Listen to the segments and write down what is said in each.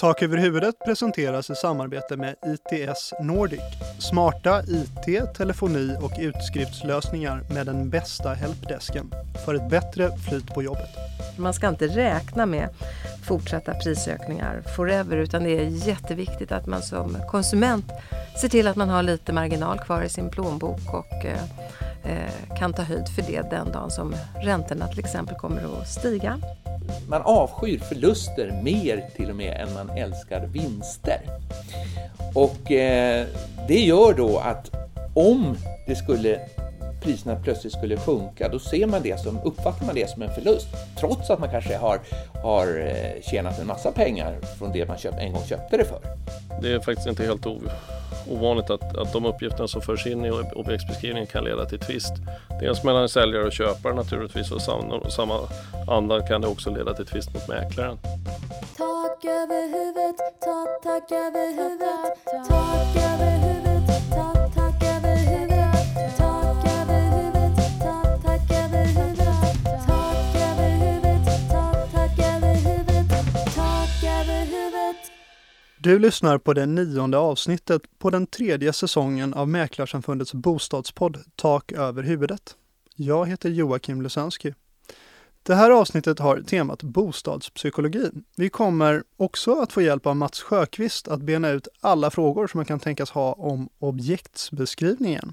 Tak över huvudet presenteras i samarbete med ITS Nordic. Smarta IT, telefoni och utskriftslösningar med den bästa helpdesken för ett bättre flyt på jobbet. Man ska inte räkna med fortsatta prisökningar forever utan det är jätteviktigt att man som konsument ser till att man har lite marginal kvar i sin plånbok och eh, eh kan ta höjd för det den dagen som räntorna till exempel kommer att stiga man avskyr förluster mer till och med än man älskar vinster. Och eh, det gör då att om det skulle priserna plötsligt skulle sjunka, då ser man det som, uppfattar man det som en förlust. Trots att man kanske har, har eh, tjänat en massa pengar från det man köpt, en gång köpte det för. Det är faktiskt inte helt ovanligt att, att de uppgifterna som förs in i objektsbeskrivningen kan leda till tvist. Dels mellan säljare och köpare naturligtvis och sam, samma anda kan det också leda till tvist mot mäklaren. Tak över huvudet, tak, tak över huvudet, tak över huvudet, Du lyssnar på det nionde avsnittet på den tredje säsongen av Mäklarsamfundets bostadspodd Tak över huvudet. Jag heter Joakim Lusensky. Det här avsnittet har temat bostadspsykologi. Vi kommer också att få hjälp av Mats Sjöqvist att bena ut alla frågor som man kan tänkas ha om objektsbeskrivningen.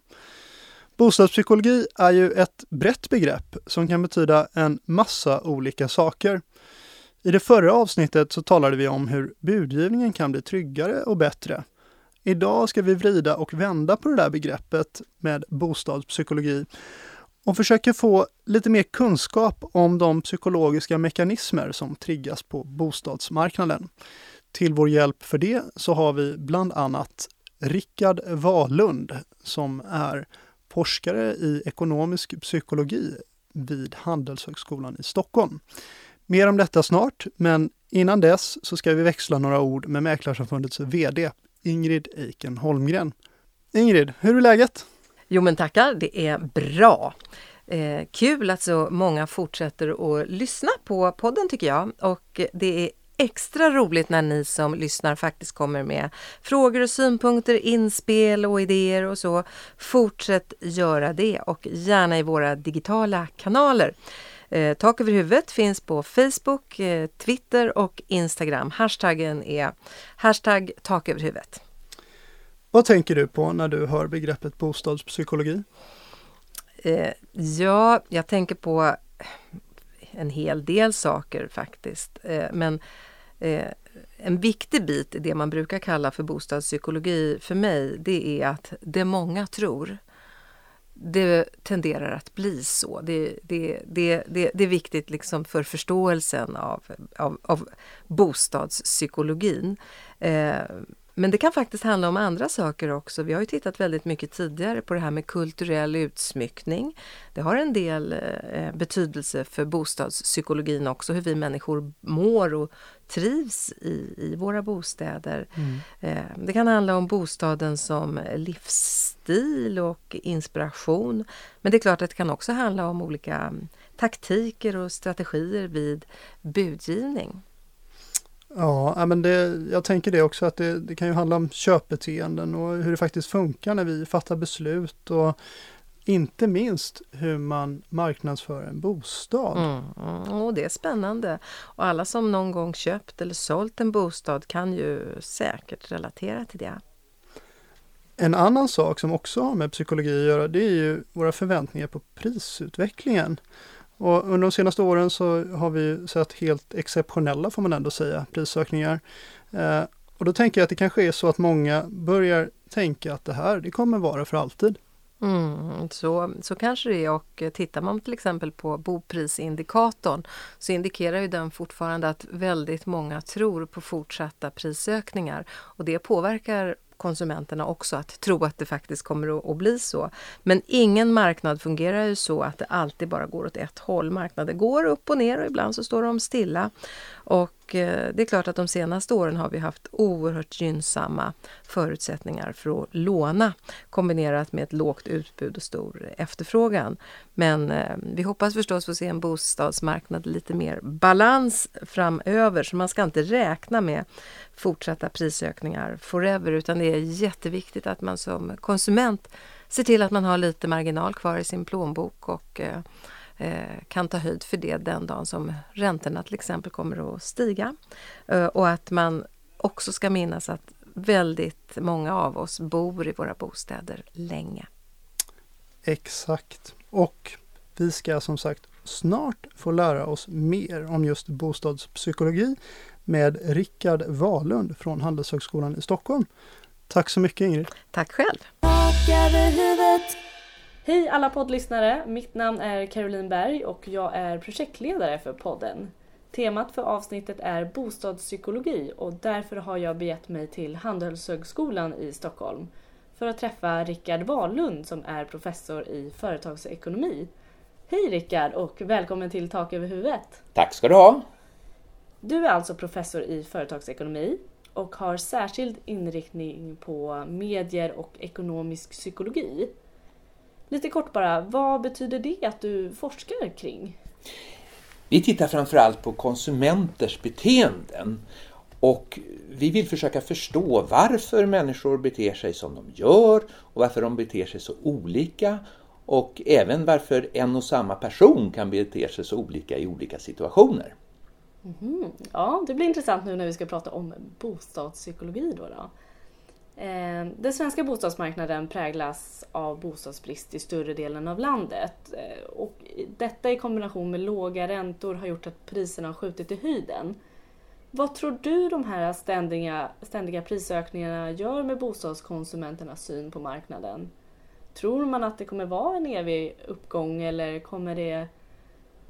Bostadspsykologi är ju ett brett begrepp som kan betyda en massa olika saker. I det förra avsnittet så talade vi om hur budgivningen kan bli tryggare och bättre. Idag ska vi vrida och vända på det där begreppet med bostadspsykologi och försöka få lite mer kunskap om de psykologiska mekanismer som triggas på bostadsmarknaden. Till vår hjälp för det så har vi bland annat Rickard Wahlund som är forskare i ekonomisk psykologi vid Handelshögskolan i Stockholm. Mer om detta snart, men innan dess så ska vi växla några ord med Mäklarsamfundets VD Ingrid Eiken Holmgren. Ingrid, hur är läget? Jo men tackar, det är bra. Eh, kul att så många fortsätter att lyssna på podden tycker jag och det är extra roligt när ni som lyssnar faktiskt kommer med frågor och synpunkter, inspel och idéer och så. Fortsätt göra det och gärna i våra digitala kanaler. Eh, tak över huvudet finns på Facebook, eh, Twitter och Instagram. Hashtaggen är hashtag tak över huvudet. Vad tänker du på när du hör begreppet bostadspsykologi? Eh, ja, jag tänker på en hel del saker faktiskt. Eh, men eh, en viktig bit i det man brukar kalla för bostadspsykologi för mig, det är att det många tror, det tenderar att bli så. Det, det, det, det, det är viktigt liksom för förståelsen av, av, av bostadspsykologin. Eh, men det kan faktiskt handla om andra saker också. Vi har ju tittat väldigt mycket tidigare på det här med kulturell utsmyckning. Det har en del eh, betydelse för bostadspsykologin också, hur vi människor mår och trivs i, i våra bostäder. Mm. Eh, det kan handla om bostaden som livsstil och inspiration. Men det är klart att det kan också handla om olika mm, taktiker och strategier vid budgivning. Ja, men det, jag tänker det också att det, det, kan ju handla om köpbeteenden och hur det faktiskt funkar när vi fattar beslut och inte minst hur man marknadsför en bostad. Mm, mm, och det är spännande. Och alla som någon gång köpt eller sålt en bostad kan ju säkert relatera till det. En annan sak som också har med psykologi att göra det är ju våra förväntningar på prisutvecklingen. Och under de senaste åren så har vi sett helt exceptionella, får man ändå säga, prisökningar. Eh, och då tänker jag att det kanske är så att många börjar tänka att det här, det kommer vara för alltid. Mm, så, så kanske det är och tittar man till exempel på boprisindikatorn så indikerar ju den fortfarande att väldigt många tror på fortsatta prisökningar och det påverkar konsumenterna också att tro att det faktiskt kommer att, bli så. Men ingen marknad fungerar ju så att det alltid bara går åt ett håll. Marknader går upp och ner och ibland så står de stilla. Och och eh, det är klart att de senaste åren har vi haft oerhört gynnsamma förutsättningar för att låna kombinerat med ett lågt utbud och stor efterfrågan. Men eh, vi hoppas förstås få se en bostadsmarknad lite mer balans framöver så man ska inte räkna med fortsatta prisökningar forever utan det är jätteviktigt att man som konsument ser till att man har lite marginal kvar i sin plånbok och eh, kan ta höjd för det den dagen som räntorna till exempel kommer att stiga. Eh, och att man också ska minnas att väldigt många av oss bor i våra bostäder länge. Exakt. Och vi ska som sagt snart få lära oss mer om just bostadspsykologi med Rickard Wahlund från Handelshögskolan i Stockholm. Tack så mycket Ingrid. Tack själv. Hej alla poddlyssnare! Mitt namn är Caroline Berg och jag är projektledare för podden. Temat för avsnittet är bostadspsykologi och därför har jag begett mig till Handelshögskolan i Stockholm för att träffa Rickard Wahlund som är professor i företagsekonomi. Hej Rickard och välkommen till Tak över huvudet! Tack ska du ha! Du är alltså professor i företagsekonomi och har särskild inriktning på medier och ekonomisk psykologi. Lite kort bara, vad betyder det att du forskar kring? Vi tittar framförallt på konsumenters beteenden och vi vill försöka förstå varför människor beter sig som de gör och varför de beter sig så olika och även varför en och samma person kan bete sig så olika i olika situationer. Mm, ja, det blir intressant nu när vi ska prata om bostadspsykologi. Då, då. Eh, den svenska bostadsmarknaden präglas av bostadsbrist i större delen av landet. Eh, och detta i kombination med låga räntor har gjort att priserna har skjutit i höjden. Vad tror du de här ständiga, ständiga prisökningarna gör med bostadskonsumenternas syn på marknaden? Tror man att det kommer vara en evig uppgång eller kommer det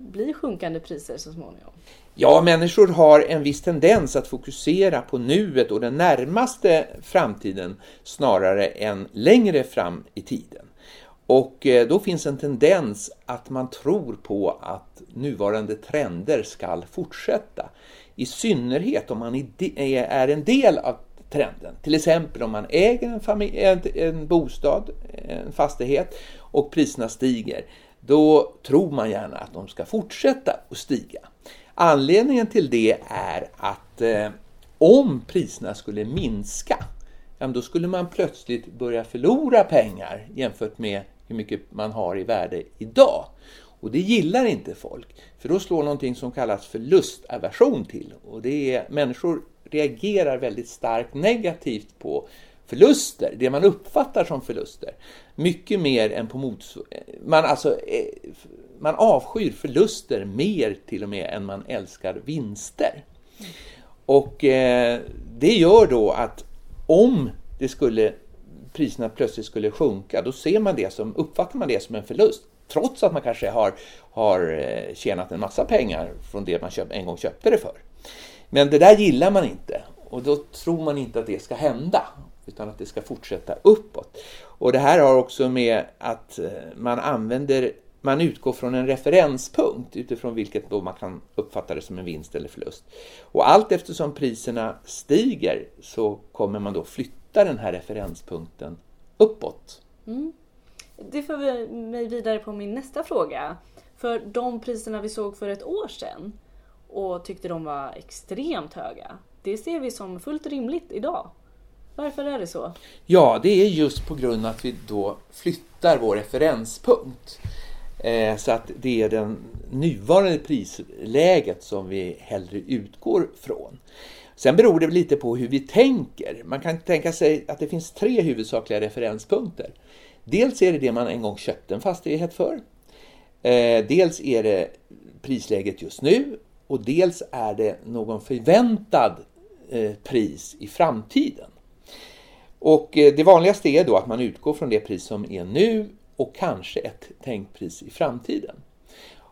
bli sjunkande priser så småningom? Ja, människor har en viss tendens att fokusera på nuet och den närmaste framtiden snarare än längre fram i tiden. Och eh, då finns en tendens att man tror på att nuvarande trender ska fortsätta. I synnerhet om man eh, är en del av trenden. Till exempel om man äger en, en bostad, en fastighet och priserna stiger. Då tror man gärna att de ska fortsätta att stiga. Anledningen till det är att eh, om priserna skulle minska, ja, då skulle man plötsligt börja förlora pengar jämfört med hur mycket man har i värde idag. Och det gillar inte folk, för då slår någonting som kallas förlustaversion till. Och det är, människor reagerar väldigt starkt negativt på förluster, det man uppfattar som förluster. Mycket mer än på motsvarande... Man, alltså, eh, man avskyr förluster mer till och med än man älskar vinster. Och eh, det gör då att om det skulle, priserna plötsligt skulle sjunka, då ser man det som, uppfattar man det som en förlust. Trots att man kanske har, har eh, tjänat en massa pengar från det man köpt, en gång köpte det för. Men det där gillar man inte och då tror man inte att det ska hända utan att det ska fortsätta uppåt. Och det här har också med att eh, man använder man utgår från en referenspunkt utifrån vilket då man kan uppfatta det som en vinst eller förlust. Och allt eftersom priserna stiger så kommer man då flytta den här referenspunkten uppåt. Mm. Det för mig vidare på min nästa fråga. För de priserna vi såg för ett år sedan och tyckte de var extremt höga, det ser vi som fullt rimligt idag. Varför är det så? Ja, det är just på grund av att vi då flyttar vår referenspunkt. Eh, så att det är det nuvarande prisläget som vi hellre utgår från. Sen beror det lite på hur vi tänker. Man kan tänka sig att det finns tre huvudsakliga referenspunkter. Dels är det det man en gång köpte en fastighet för. Eh, dels är det prisläget just nu och dels är det någon förväntad eh, pris i framtiden. Och eh, det vanligaste är då att man utgår från det pris som är nu och kanske ett tänkt pris i framtiden.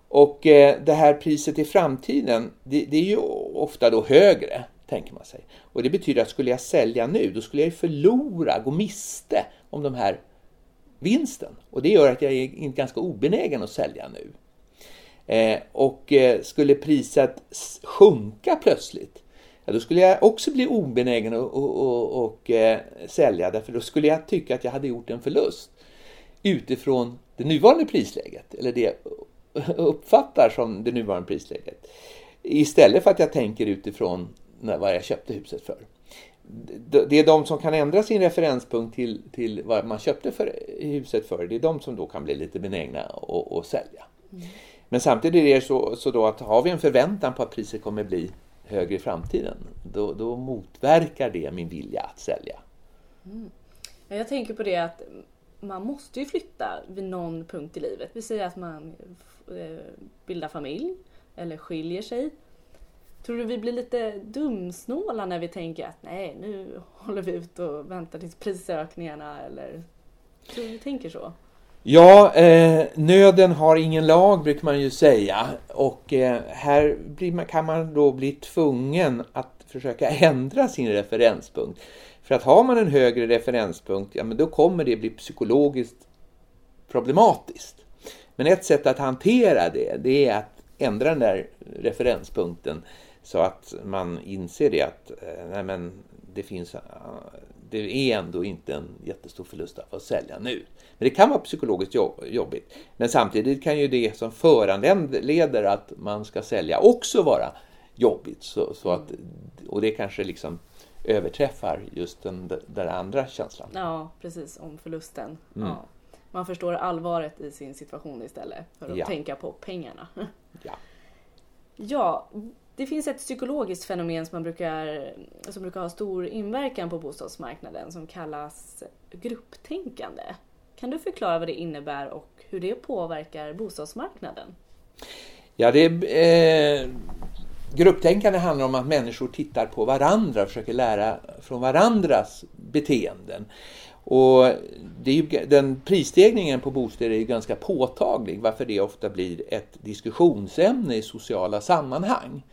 Och eh, det här priset i framtiden, det, det, är ju ofta då högre, tänker man sig. Och det betyder att skulle jag sälja nu, då skulle jag förlora, gå miste om de här vinsten. Och det gör att jag är ganska obenägen att sälja nu. Eh, och eh, skulle priset sjunka plötsligt, ja, då skulle jag också bli obenägen att och, och, och, eh, sälja därför då skulle jag tycka att jag hade gjort en förlust utifrån det nuvarande prisläget, eller det jag uppfattar som det nuvarande prisläget. Istället för att jag tänker utifrån när, vad jag köpte huset för. Det är de som kan ändra sin referenspunkt till, till vad man köpte för huset för, det är de som då kan bli lite benägna att, sälja. Men samtidigt är det så, så då att har vi en förväntan på att priset kommer bli högre i framtiden, då, då motverkar det min vilja att sälja. Mm. Jag tänker på det att man måste ju flytta vid någon punkt i livet. Vi säger att man eh, bildar familj eller skiljer sig. Tror du vi blir lite dumsnåla när vi tänker att nej, nu håller vi ut och väntar tills prisökningarna eller tror du vi tänker så? Ja, eh, nöden har ingen lag brukar man ju säga och eh, här blir man, kan man då bli tvungen att försöka ändra sin referenspunkt. För att har man en högre referenspunkt, ja men då kommer det bli psykologiskt problematiskt. Men ett sätt att hantera det, det är att ändra den där referenspunkten så att man inser det att eh, nej men, det finns eh, det är ändå inte en jättestor förlust att få sälja nu. Men det kan vara psykologiskt jobb- jobbigt. Men samtidigt kan ju det som föranleder att man ska sälja också vara jobbigt. Så, så att, och det kanske liksom överträffar just den där andra känslan. Ja, precis, om förlusten. Mm. Ja. Man förstår allvaret i sin situation istället för att Ja. tänka på pengarna. Ja. Ja, det finns ett psykologiskt fenomen som, man brukar, som brukar ha stor inverkan på bostadsmarknaden som kallas grupptänkande. Kan du förklara vad det innebär och hur det påverkar bostadsmarknaden? Ja, det är, eh, grupptänkande handlar om att människor tittar på varandra och försöker lära från varandras beteenden. Och det är ju, den prisstegringen på bostäder är ju ganska påtaglig varför det ofta blir ett diskussionsämne i sociala sammanhang.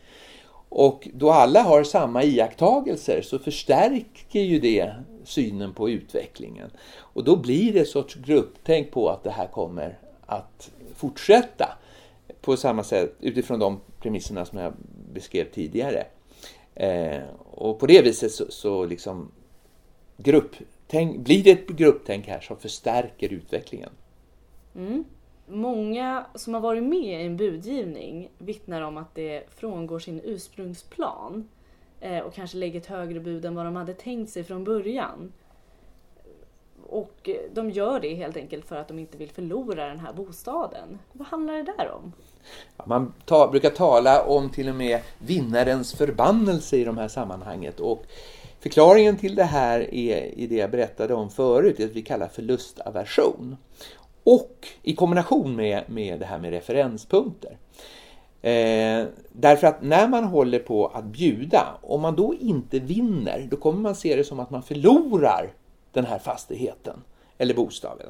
Och då alla har samma iakttagelser så förstärker ju det synen på utvecklingen. Och då blir det ett sorts grupptänk på att det här kommer att fortsätta på samma sätt utifrån de premisserna som jag beskrev tidigare. Eh, och på det viset så, så liksom grupptänk, blir det ett grupptänk här som förstärker utvecklingen. Mm. Många som har varit med i en budgivning vittnar om att det frångår sin ursprungsplan eh, och kanske lägger ett högre bud än vad de hade tänkt sig från början. Och eh, de gör det helt enkelt för att de inte vill förlora den här bostaden. Vad handlar det där om? Man ta, brukar tala om till och med vinnarens förbannelse i de här sammanhanget. Och förklaringen till det här är i det jag berättade om förut, det vi kallar förlustaversion. Och i kombination med, med det här med referenspunkter. Eh, därför att när man håller på att bjuda, om man då inte vinner, då kommer man se det som att man förlorar den här fastigheten eller bostaden.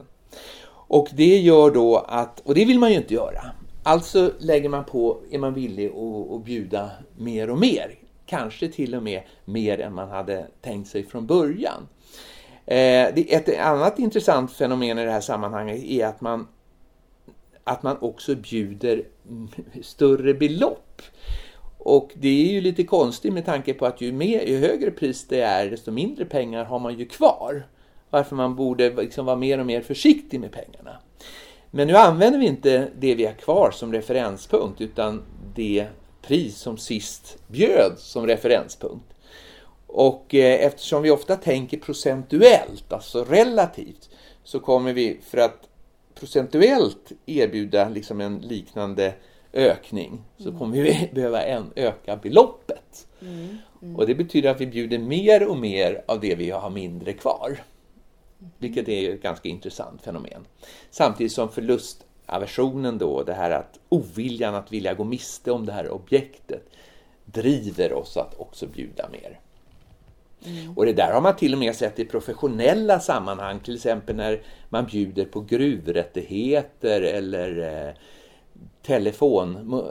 Och det gör då att, och det vill man ju inte göra. Alltså lägger man på, är man villig att, att bjuda mer och mer. Kanske till och med mer än man hade tänkt sig från början. Eh, Ett annat intressant fenomen i det här sammanhanget är att man, att man också bjuder större belopp. Och det är ju lite konstigt med tanke på att ju, mer, ju högre pris det är, desto mindre pengar har man ju kvar. Varför man borde liksom vara mer och mer försiktig med pengarna. Men nu använder vi inte det vi har kvar som referenspunkt utan det pris som sist bjöd som referenspunkt. Och eh, eftersom vi ofta tänker procentuellt, alltså relativt, så kommer vi för att procentuellt erbjuda liksom en liknande ökning så kommer vi behöva en, öka beloppet. Och det betyder att vi bjuder mer och mer av det vi har mindre kvar. Vilket är ett ganska intressant fenomen. Samtidigt som förlustaversionen då, det här att oviljan att vilja gå miste om det här objektet driver oss att också bjuda mer. Och det där har man till och med sett i professionella sammanhang, till exempel när man bjuder på gruvrättigheter eller eh, telefon,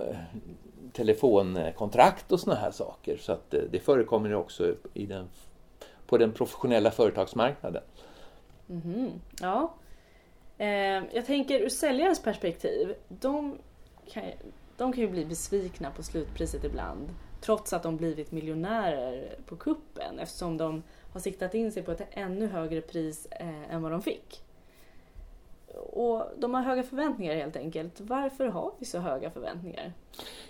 telefonkontrakt och såna här saker. Så att eh, det förekommer också i den, på den professionella företagsmarknaden. Mhm, Ja. Eh, jag tänker ur säljarens perspektiv. De kan, de kan ju bli besvikna på slutpriset ibland. Trots att de blivit miljonärer på kuppen eftersom de har siktat in sig på ett ännu högre pris eh, än vad de fick. Och de har höga förväntningar helt enkelt. Varför har vi så höga förväntningar?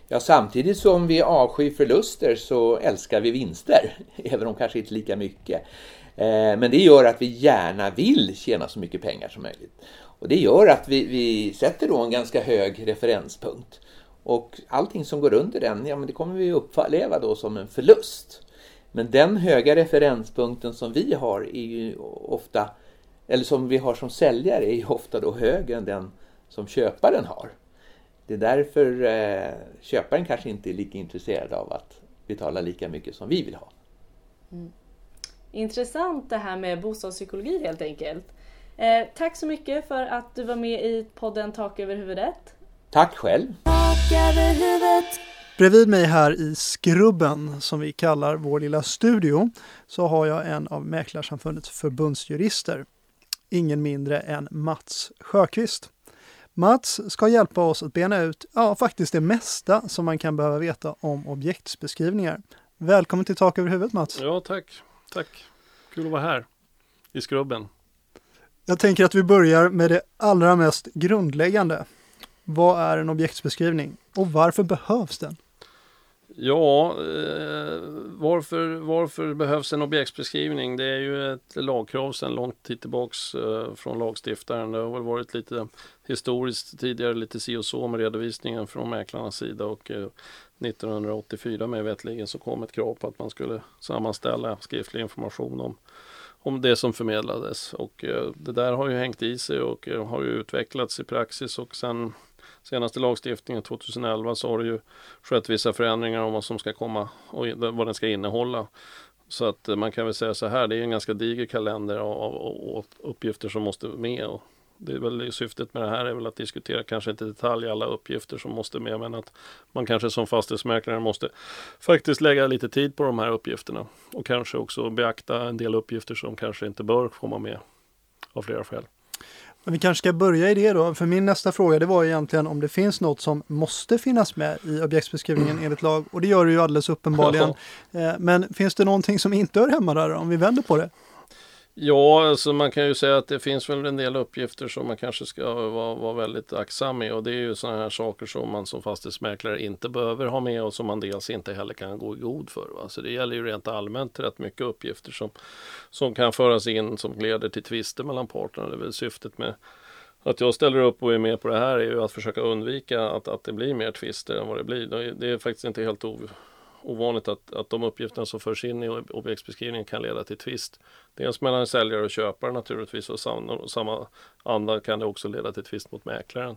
Ja, samtidigt som vi avskyr förluster så älskar vi vinster, även om kanske inte lika mycket. Eh, men det gör att vi gärna vill tjäna så mycket pengar som möjligt. Och det gör att vi, vi sätter då en ganska hög referenspunkt. Och allting som går under den, ja men det kommer vi uppleva då som en förlust. Men den höga referenspunkten som vi har är ju ofta, eller som vi har som säljare, är ju ofta då högre än den som köparen har. Det är därför eh, köparen kanske inte är lika intresserad av att betala lika mycket som vi vill ha. Mm. Intressant det här med bostadspsykologi helt enkelt. Eh, tack så mycket för att du var med i podden Tak över huvudet. Tack själv! Bredvid mig här i skrubben, som vi kallar vår lilla studio, så har jag en av Mäklarsamfundets förbundsjurister. Ingen mindre än Mats Sjöqvist. Mats ska hjälpa oss att bena ut, ja faktiskt det mesta som man kan behöva veta om objektsbeskrivningar. Välkommen till Tak över huvudet Mats! Ja, tack! Tack! Kul att vara här i skrubben. Jag tänker att vi börjar med det allra mest grundläggande. Vad är en objektsbeskrivning och varför behövs den? Ja, eh, varför, varför behövs en objektsbeskrivning? Det är ju ett lagkrav sedan lång tid tillbaks eh, från lagstiftaren. Det har väl varit lite historiskt tidigare lite si och så med redovisningen från mäklarnas sida och eh, 1984 med vetligen så kom ett krav på att man skulle sammanställa skriftlig information om om det som förmedlades och eh, det där har ju hängt i sig och eh, har ju utvecklats i praxis och sen senaste lagstiftningen 2011 så har det ju skett vissa förändringar om vad som ska komma och vad den ska innehålla. Så att eh, man kan väl säga så här, det är en ganska diger kalender av, av, av uppgifter som måste med. Och det är väl syftet med det här är väl att diskutera kanske inte i detalj alla uppgifter som måste med men att man kanske som fastighetsmäklare måste faktiskt lägga lite tid på de här uppgifterna och kanske också beakta en del uppgifter som kanske inte bör komma med av flera skäl. Men vi kanske ska börja i det då, för min nästa fråga det var egentligen om det finns något som måste finnas med i objektsbeskrivningen enligt lag och det gör det ju alldeles uppenbarligen. Eh, men finns det någonting som inte hör hemma där om vi vänder på det? Ja, alltså man kan ju säga att det finns väl en del uppgifter som man kanske ska vara, vara väldigt aktsam med och det är ju sådana här saker som man som fastighetsmäklare inte behöver ha med och som man dels inte heller kan gå i god för. Va? Så det gäller ju rent allmänt rätt mycket uppgifter som, som kan föras in som leder till tvister mellan parterna. Det är väl syftet med att jag ställer upp och är med på det här är ju att försöka undvika att, att det blir mer tvister än vad det blir. Det är faktiskt inte helt ov ovanligt att, att de uppgifterna som förs in i objektsbeskrivningen kan leda till tvist. Dels mellan säljare och köpare naturligtvis och sam, samma anda kan det också leda till tvist mot mäklaren.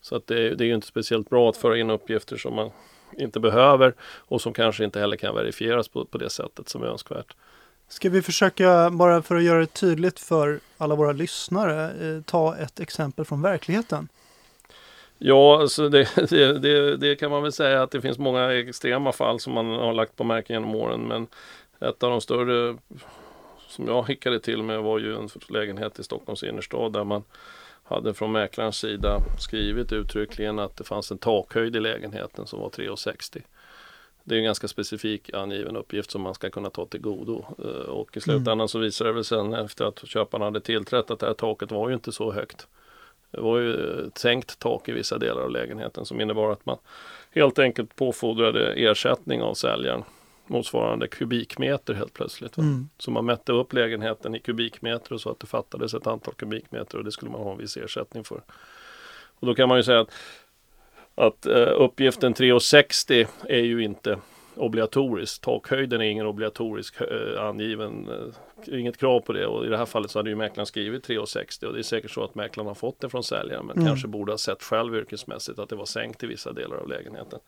Så att det, det är ju inte speciellt bra att föra in uppgifter som man inte behöver och som kanske inte heller kan verifieras på, på det sättet som är önskvärt. Ska vi försöka, bara för att göra det tydligt för alla våra lyssnare, eh, ta ett exempel från verkligheten? Ja, alltså det, det, det, det, kan man väl säga att det finns många extrema fall som man har lagt på märken genom åren. Men ett av de större som jag hickade till med var ju en lägenhet i Stockholms innerstad där man hade från mäklarens sida skrivit uttryckligen att det fanns en takhöjd i lägenheten som var 3,60. Det är en ganska specifik angiven uppgift som man ska kunna ta till godo. Eh, och i slutändan mm. så visade det väl sen efter att köparen hade tillträtt att det här taket var ju inte så högt. Det var ju ett sänkt tak i vissa delar av lägenheten som innebar att man helt enkelt påfordrade ersättning av säljaren motsvarande kubikmeter helt plötsligt. Mm. Så man mätte upp lägenheten i kubikmeter och så att det fattades ett antal kubikmeter och det skulle man ha en viss ersättning för. Och då kan man ju säga att, att uh, uppgiften 3,60 är ju inte obligatorisk. Takhöjden är ingen obligatorisk uh, angiven uh, inget krav på det och i det här fallet så hade ju mäklaren skrivit 3,60 och det är säkert så att mäklaren har fått det från säljaren men mm. kanske borde ha sett själv yrkesmässigt att det var sänkt i vissa delar av lägenheten.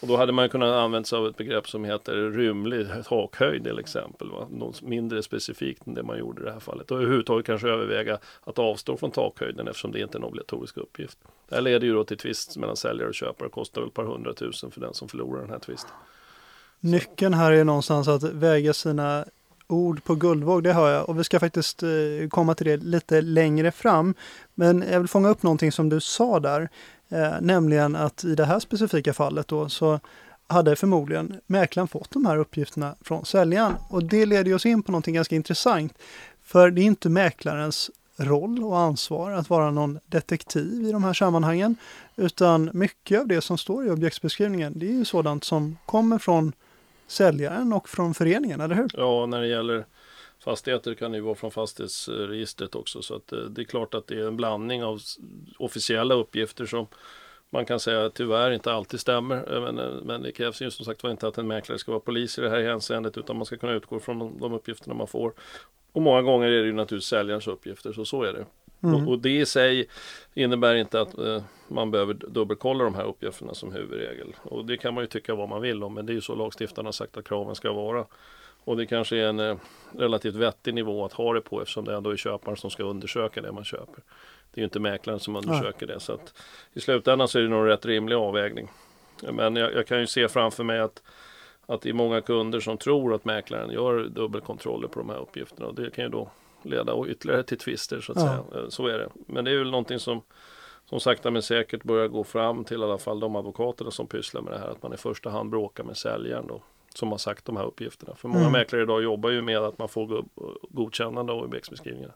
Och då hade man kunnat använda sig av ett begrepp som heter rymlig takhöjd till exempel. Va? Något mindre specifikt än det man gjorde i det här fallet. Och överhuvudtaget kanske överväga att avstå från takhöjden eftersom det inte är en obligatorisk uppgift. Det här leder ju då till tvist mellan säljare och köpare. Det kostar väl ett par hundratusen för den som förlorar den här tvisten. Nyckeln här är någonstans att väga sina ord på guldvåg, det hör jag. Och vi ska faktiskt eh, komma till det lite längre fram. Men jag vill fånga upp någonting som du sa där. Eh, nämligen att i det här specifika fallet då så hade förmodligen mäklaren fått de här uppgifterna från säljaren. Och det leder oss in på någonting ganska intressant. För det är inte mäklarens roll och ansvar att vara någon detektiv i de här sammanhangen. Utan mycket av det som står i objektsbeskrivningen det är ju sådant som kommer från säljaren och från föreningen, eller hur? Ja, när det gäller fastigheter kan det ju vara från fastighetsregistret också. Så att eh, det är klart att det är en blandning av officiella uppgifter som man kan säga tyvärr inte alltid stämmer. Eh, men, eh, men det krävs ju som sagt var inte att en mäklare ska vara polis i det här hänseendet utan man ska kunna utgå från de, de uppgifterna man får. Och många gånger är det ju naturligtvis säljarens uppgifter, så så är det. Mm. Och, det i sig innebär inte att eh, man behöver dubbelkolla de här uppgifterna som huvudregel. Och det kan man ju tycka vad man vill om, men det är ju så lagstiftarna sagt att kraven ska vara. Och det kanske är en eh, relativt vettig nivå att ha det på eftersom det ändå är köparen som ska undersöka det man köper. Det är ju inte mäklaren som undersöker ja. det. Så att I slutändan så är det nog en rätt rimlig avvägning. Men jag, jag kan ju se framför mig att att det är många kunder som tror att mäklaren gör dubbelkontroller på de här uppgifterna och det kan ju då leda ytterligare till tvister så att ja. säga. Eh, så är det. Men det är väl någonting som som sakta men säkert börjar gå fram till i alla fall de advokaterna som pysslar med det här. Att man i första hand bråkar med säljaren då. Som har sagt de här uppgifterna. För många mm. mäklare idag jobbar ju med att man får godkännande av OBX-beskrivningarna.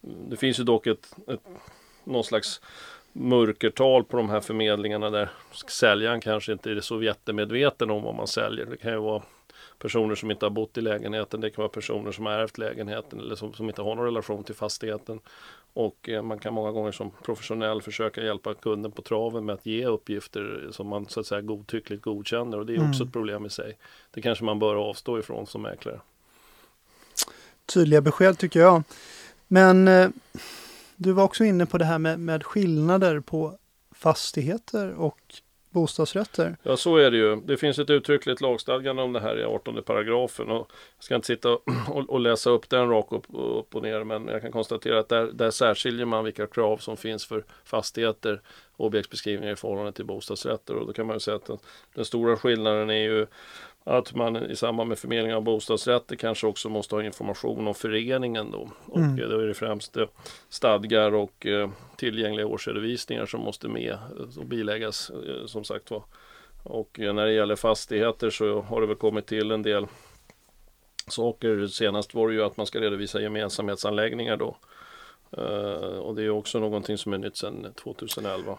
Det finns ju dock ett, ett någon slags mörkertal på de här förmedlingarna där säljaren kanske inte är så jättemedveten om vad man säljer. Det kan ju vara personer som inte har bott i lägenheten. Det kan vara personer som har ärvt lägenheten eller som, som inte har någon relation till fastigheten. Och eh, man kan många gånger som professionell försöka hjälpa kunden på traven med att ge uppgifter som man så att säga godtyckligt godkänner och det är mm. också ett problem i sig. Det kanske man bör avstå ifrån som mäklare. Tydliga besked tycker jag. Men eh, du var också inne på det här med, med skillnader på fastigheter och bostadsrätter. Ja, så är det ju. Det finns ett uttryckligt lagstadgande om det här i 18 paragrafen. Och jag ska inte sitta och, och läsa upp den rakt upp, upp, och ner, men jag kan konstatera att där, där särskiljer man vilka krav som finns för fastigheter och objektsbeskrivningar i förhållande till bostadsrätter. Och då kan man ju säga att den, den stora skillnaden är ju att man i samband med förmedling av bostadsrätter kanske också måste ha information om föreningen då. Och mm. då är det främst eh, stadgar och eh, tillgängliga årsredovisningar som måste med eh, och biläggas som sagt var. Och när det gäller fastigheter så har det väl kommit till en del saker. Senast var det ju att man ska redovisa gemensamhetsanläggningar då. Och det är också någonting som är nytt sedan 2011.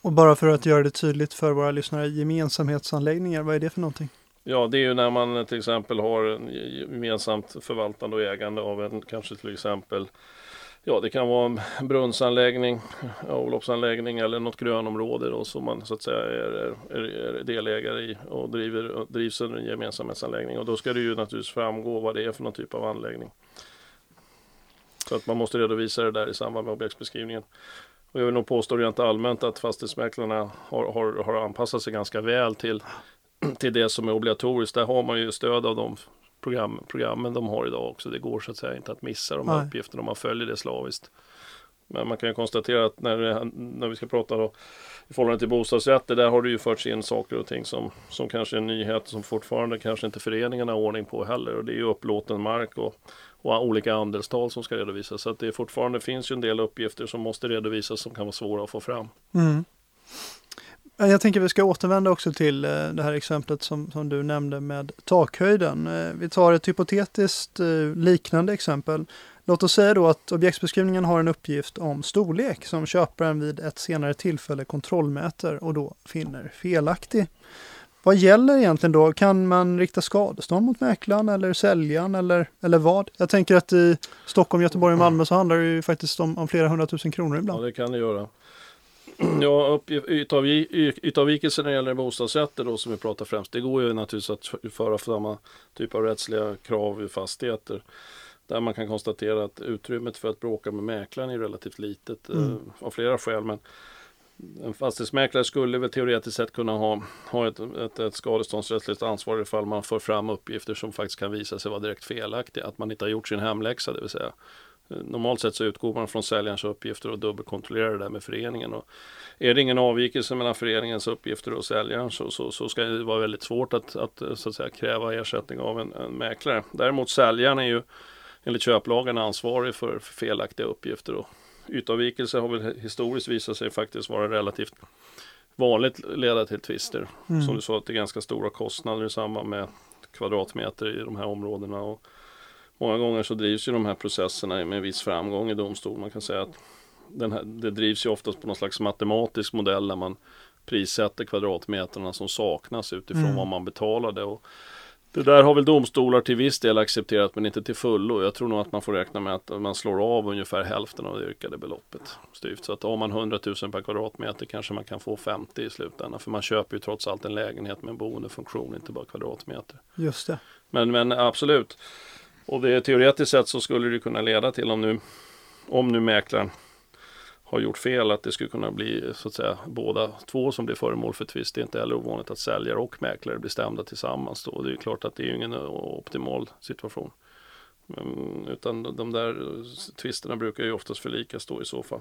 Och bara för att göra det tydligt för våra lyssnare, gemensamhetsanläggningar, vad är det för någonting? Ja, det är ju när man till exempel har en gemensamt förvaltande och ägande av en kanske till exempel Ja, det kan vara en brunnsanläggning, avloppsanläggning eller något grönområde då, som man så att säga är, är, är delägare i och driver, drivs under en gemensamhetsanläggning. Och då ska det ju naturligtvis framgå vad det är för någon typ av anläggning. Så att man måste redovisa det där i samband med objektsbeskrivningen. Och jag vill nog påstå rent allmänt att fastighetsmäklarna har, har, har anpassat sig ganska väl till till det som är obligatoriskt. Där har man ju stöd av de program, programmen de har idag också. Det går så att säga inte att missa de här Nej. uppgifterna om man följer det slaviskt. Men man kan ju konstatera att när, när vi ska prata då, i förhållande till bostadsrätter, där har det ju förts in saker och ting som, som kanske är nyheter som fortfarande kanske inte föreningarna har ordning på heller. Och det är ju upplåten mark och, och olika andelstal som ska redovisas. Så att det fortfarande finns ju en del uppgifter som måste redovisas som kan vara svåra att få fram. Mm. Jag tänker vi ska återvända också till eh, det här exemplet som, som du nämnde med takhöjden. Eh, vi tar ett hypotetiskt eh, liknande exempel. Låt oss säga då att objektsbeskrivningen har en uppgift om storlek som köparen vid ett senare tillfälle kontrollmäter och då finner felaktig. Vad gäller egentligen då? Kan man rikta skadestånd mot mäklaren eller säljaren eller, eller vad? Jag tänker att i Stockholm, Göteborg och Malmö så handlar det ju faktiskt om, om flera hundratusen kronor ibland. Ja, det kan det göra. Ja, ytavvikelser när det gäller bostadsrätter då som vi pratar främst. Det går ju naturligtvis att föra samma typ av rättsliga krav i fastigheter. Där man kan konstatera att utrymmet för att bråka med mäklaren är relativt litet mm. eh, av flera skäl. Men en fastighetsmäklare skulle väl teoretiskt sett kunna ha, ha ett, ett, ett skadeståndsrättsligt ansvar ifall man får fram uppgifter som faktiskt kan visa sig vara direkt felaktiga. Att man inte har gjort sin hemläxa, det vill säga Normalt sett så utgår man från säljarens uppgifter och dubbelkontrollerar det där med föreningen. Och är det ingen avvikelse mellan föreningens uppgifter och säljaren så, så, så ska det vara väldigt svårt att, att, så att säga, kräva ersättning av en, en mäklare. Däremot säljaren är ju enligt köplagen ansvarig för, felaktiga uppgifter och ytavvikelse har väl historiskt visat sig faktiskt vara relativt vanligt leda till tvister. Mm. Som du sa att det är ganska stora kostnader i samband med kvadratmeter i de här områdena. Och många gånger så drivs ju de här processerna med viss framgång i domstol. Man kan säga att här, det drivs ju oftast på någon slags matematisk modell där man prissätter kvadratmeterna som saknas utifrån mm. vad man betalade. Och det där har väl domstolar till viss del accepterat men inte till fullo. Jag tror nog att man får räkna med att man slår av ungefär hälften av det yrkade beloppet. Styvt. Så att har man 100 000 per kvadratmeter kanske man kan få 50 i slutändan. För man köper ju trots allt en lägenhet med en boendefunktion, inte bara kvadratmeter. Just det. Men, men absolut. Och det teoretiskt sett så skulle det kunna leda till om nu, om nu mäklaren har gjort fel att det skulle kunna bli så att säga båda två som blir föremål för tvist. Det är inte heller ovanligt att säljare och mäklare blir stämda tillsammans då. Det är klart att det är ingen optimal situation. Men, utan de där tvisterna brukar ju oftast förlikas då i så fall.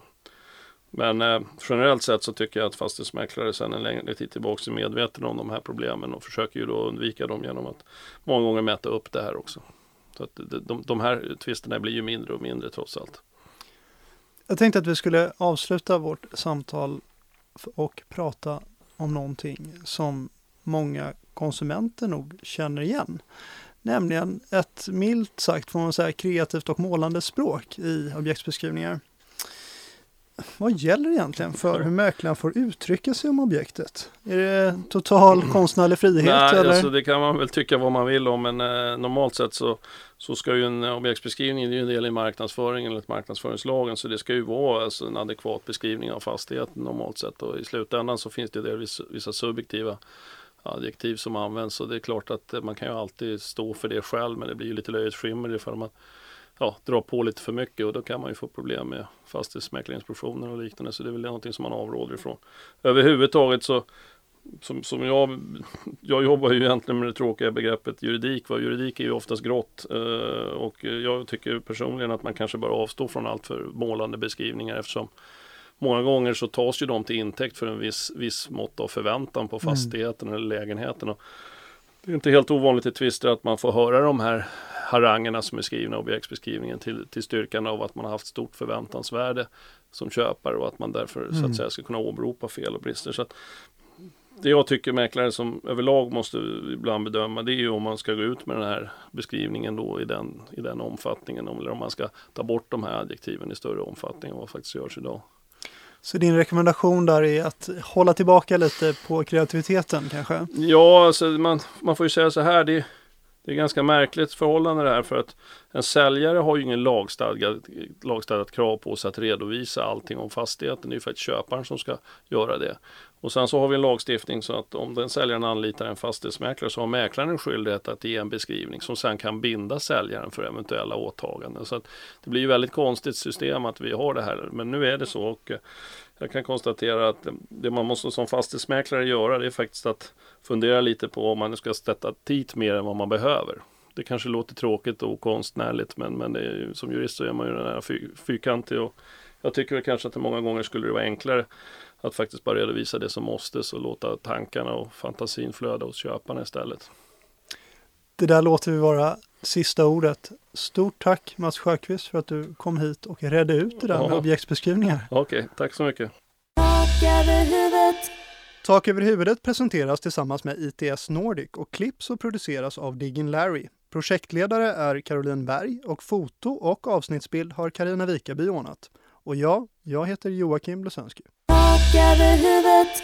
Men eh, generellt sett så tycker jag att fastighetsmäklare sedan en längre tid tillbaka är medvetna om de här problemen och försöker ju då undvika dem genom att många gånger mäta upp det här också. Så att de, de här tvisterna blir ju mindre och mindre trots allt. Jag tänkte att vi skulle avsluta vårt samtal och prata om någonting som många konsumenter nog känner igen. Nämligen ett milt sagt får man säga kreativt och målande språk i objektsbeskrivningar. Vad gäller egentligen för hur mäklaren får uttrycka sig om objektet? Är det total konstnärlig frihet? Nej, eller? Alltså det kan man väl tycka vad man vill om men eh, normalt sett så så ska ju en objektsbeskrivning, det är ju en del i marknadsföringen enligt marknadsföringslagen, så det ska ju vara alltså en adekvat beskrivning av fastigheten normalt sett. Och i slutändan så finns det delvis vissa subjektiva adjektiv som används. Så det är klart att man kan ju alltid stå för det själv men det blir ju lite löjets skimmer ifall man ja, drar på lite för mycket. Och då kan man ju få problem med fastighetsmäklarinspektioner och liknande. Så det är väl någonting som man avråder ifrån. Överhuvudtaget så som, som jag, jag jobbar ju egentligen med det tråkiga begreppet juridik. Va? Juridik är ju oftast grått eh, och jag tycker personligen att man kanske bör avstå från allt för målande beskrivningar eftersom många gånger så tas ju de till intäkt för en viss, viss mått av förväntan på mm. fastigheten mm. eller lägenheten. Och det är inte helt ovanligt i tvister att man får höra de här harangerna som är skrivna i objektsbeskrivningen till, till styrkan av att man har haft stort förväntansvärde som köpare och att man därför mm. så att mm. säga ska kunna åberopa fel och brister. Så att det jag tycker mäklare som överlag måste ibland bedöma det är ju om man ska gå ut med den här beskrivningen då i den, i den omfattningen eller om man ska ta bort de här adjektiven i större omfattning än vad faktiskt görs idag. Så din rekommendation där är att hålla tillbaka lite på kreativiteten kanske? Ja, alltså man, man får ju säga så här. Det, det är ganska märkligt förhållande det här för att en säljare har ju ingen lagstadgat, lagstadgat krav på sig att redovisa allting om fastigheten. Det är ju faktiskt köparen som ska göra det. Och sen så har vi en lagstiftning så att om den säljaren anlitar en fastighetsmäklare så har mäklaren en skyldighet att ge en beskrivning som sen kan binda säljaren för eventuella åtaganden. Så att det blir ju väldigt konstigt system att vi har det här. Men nu är det så och eh, jag kan konstatera att eh, det man måste som fastighetsmäklare göra det är faktiskt att fundera lite på om man ska sätta dit mer än vad man behöver. Det kanske låter tråkigt och konstnärligt men, men är, som jurist så är man ju den här fyr, fyrkantig och jag tycker väl kanske att det många gånger skulle det vara enklare att faktiskt bara redovisa det som måste och låta tankarna och fantasin flöda hos köparna istället. Det där låter vi vara sista ordet. Stort tack Mats Sjöqvist för att du kom hit och redde ut det där ja. med objektsbeskrivningar. Okej, okay, tack så mycket. Tak över huvudet presenteras tillsammans med ITS Nordic och klipps och produceras av Diggin Larry. Projektledare är Caroline Berg och foto och avsnittsbild har Karina Vikaby ordnat. Och jag, jag heter Joakim Blesensky. Tak över huvudet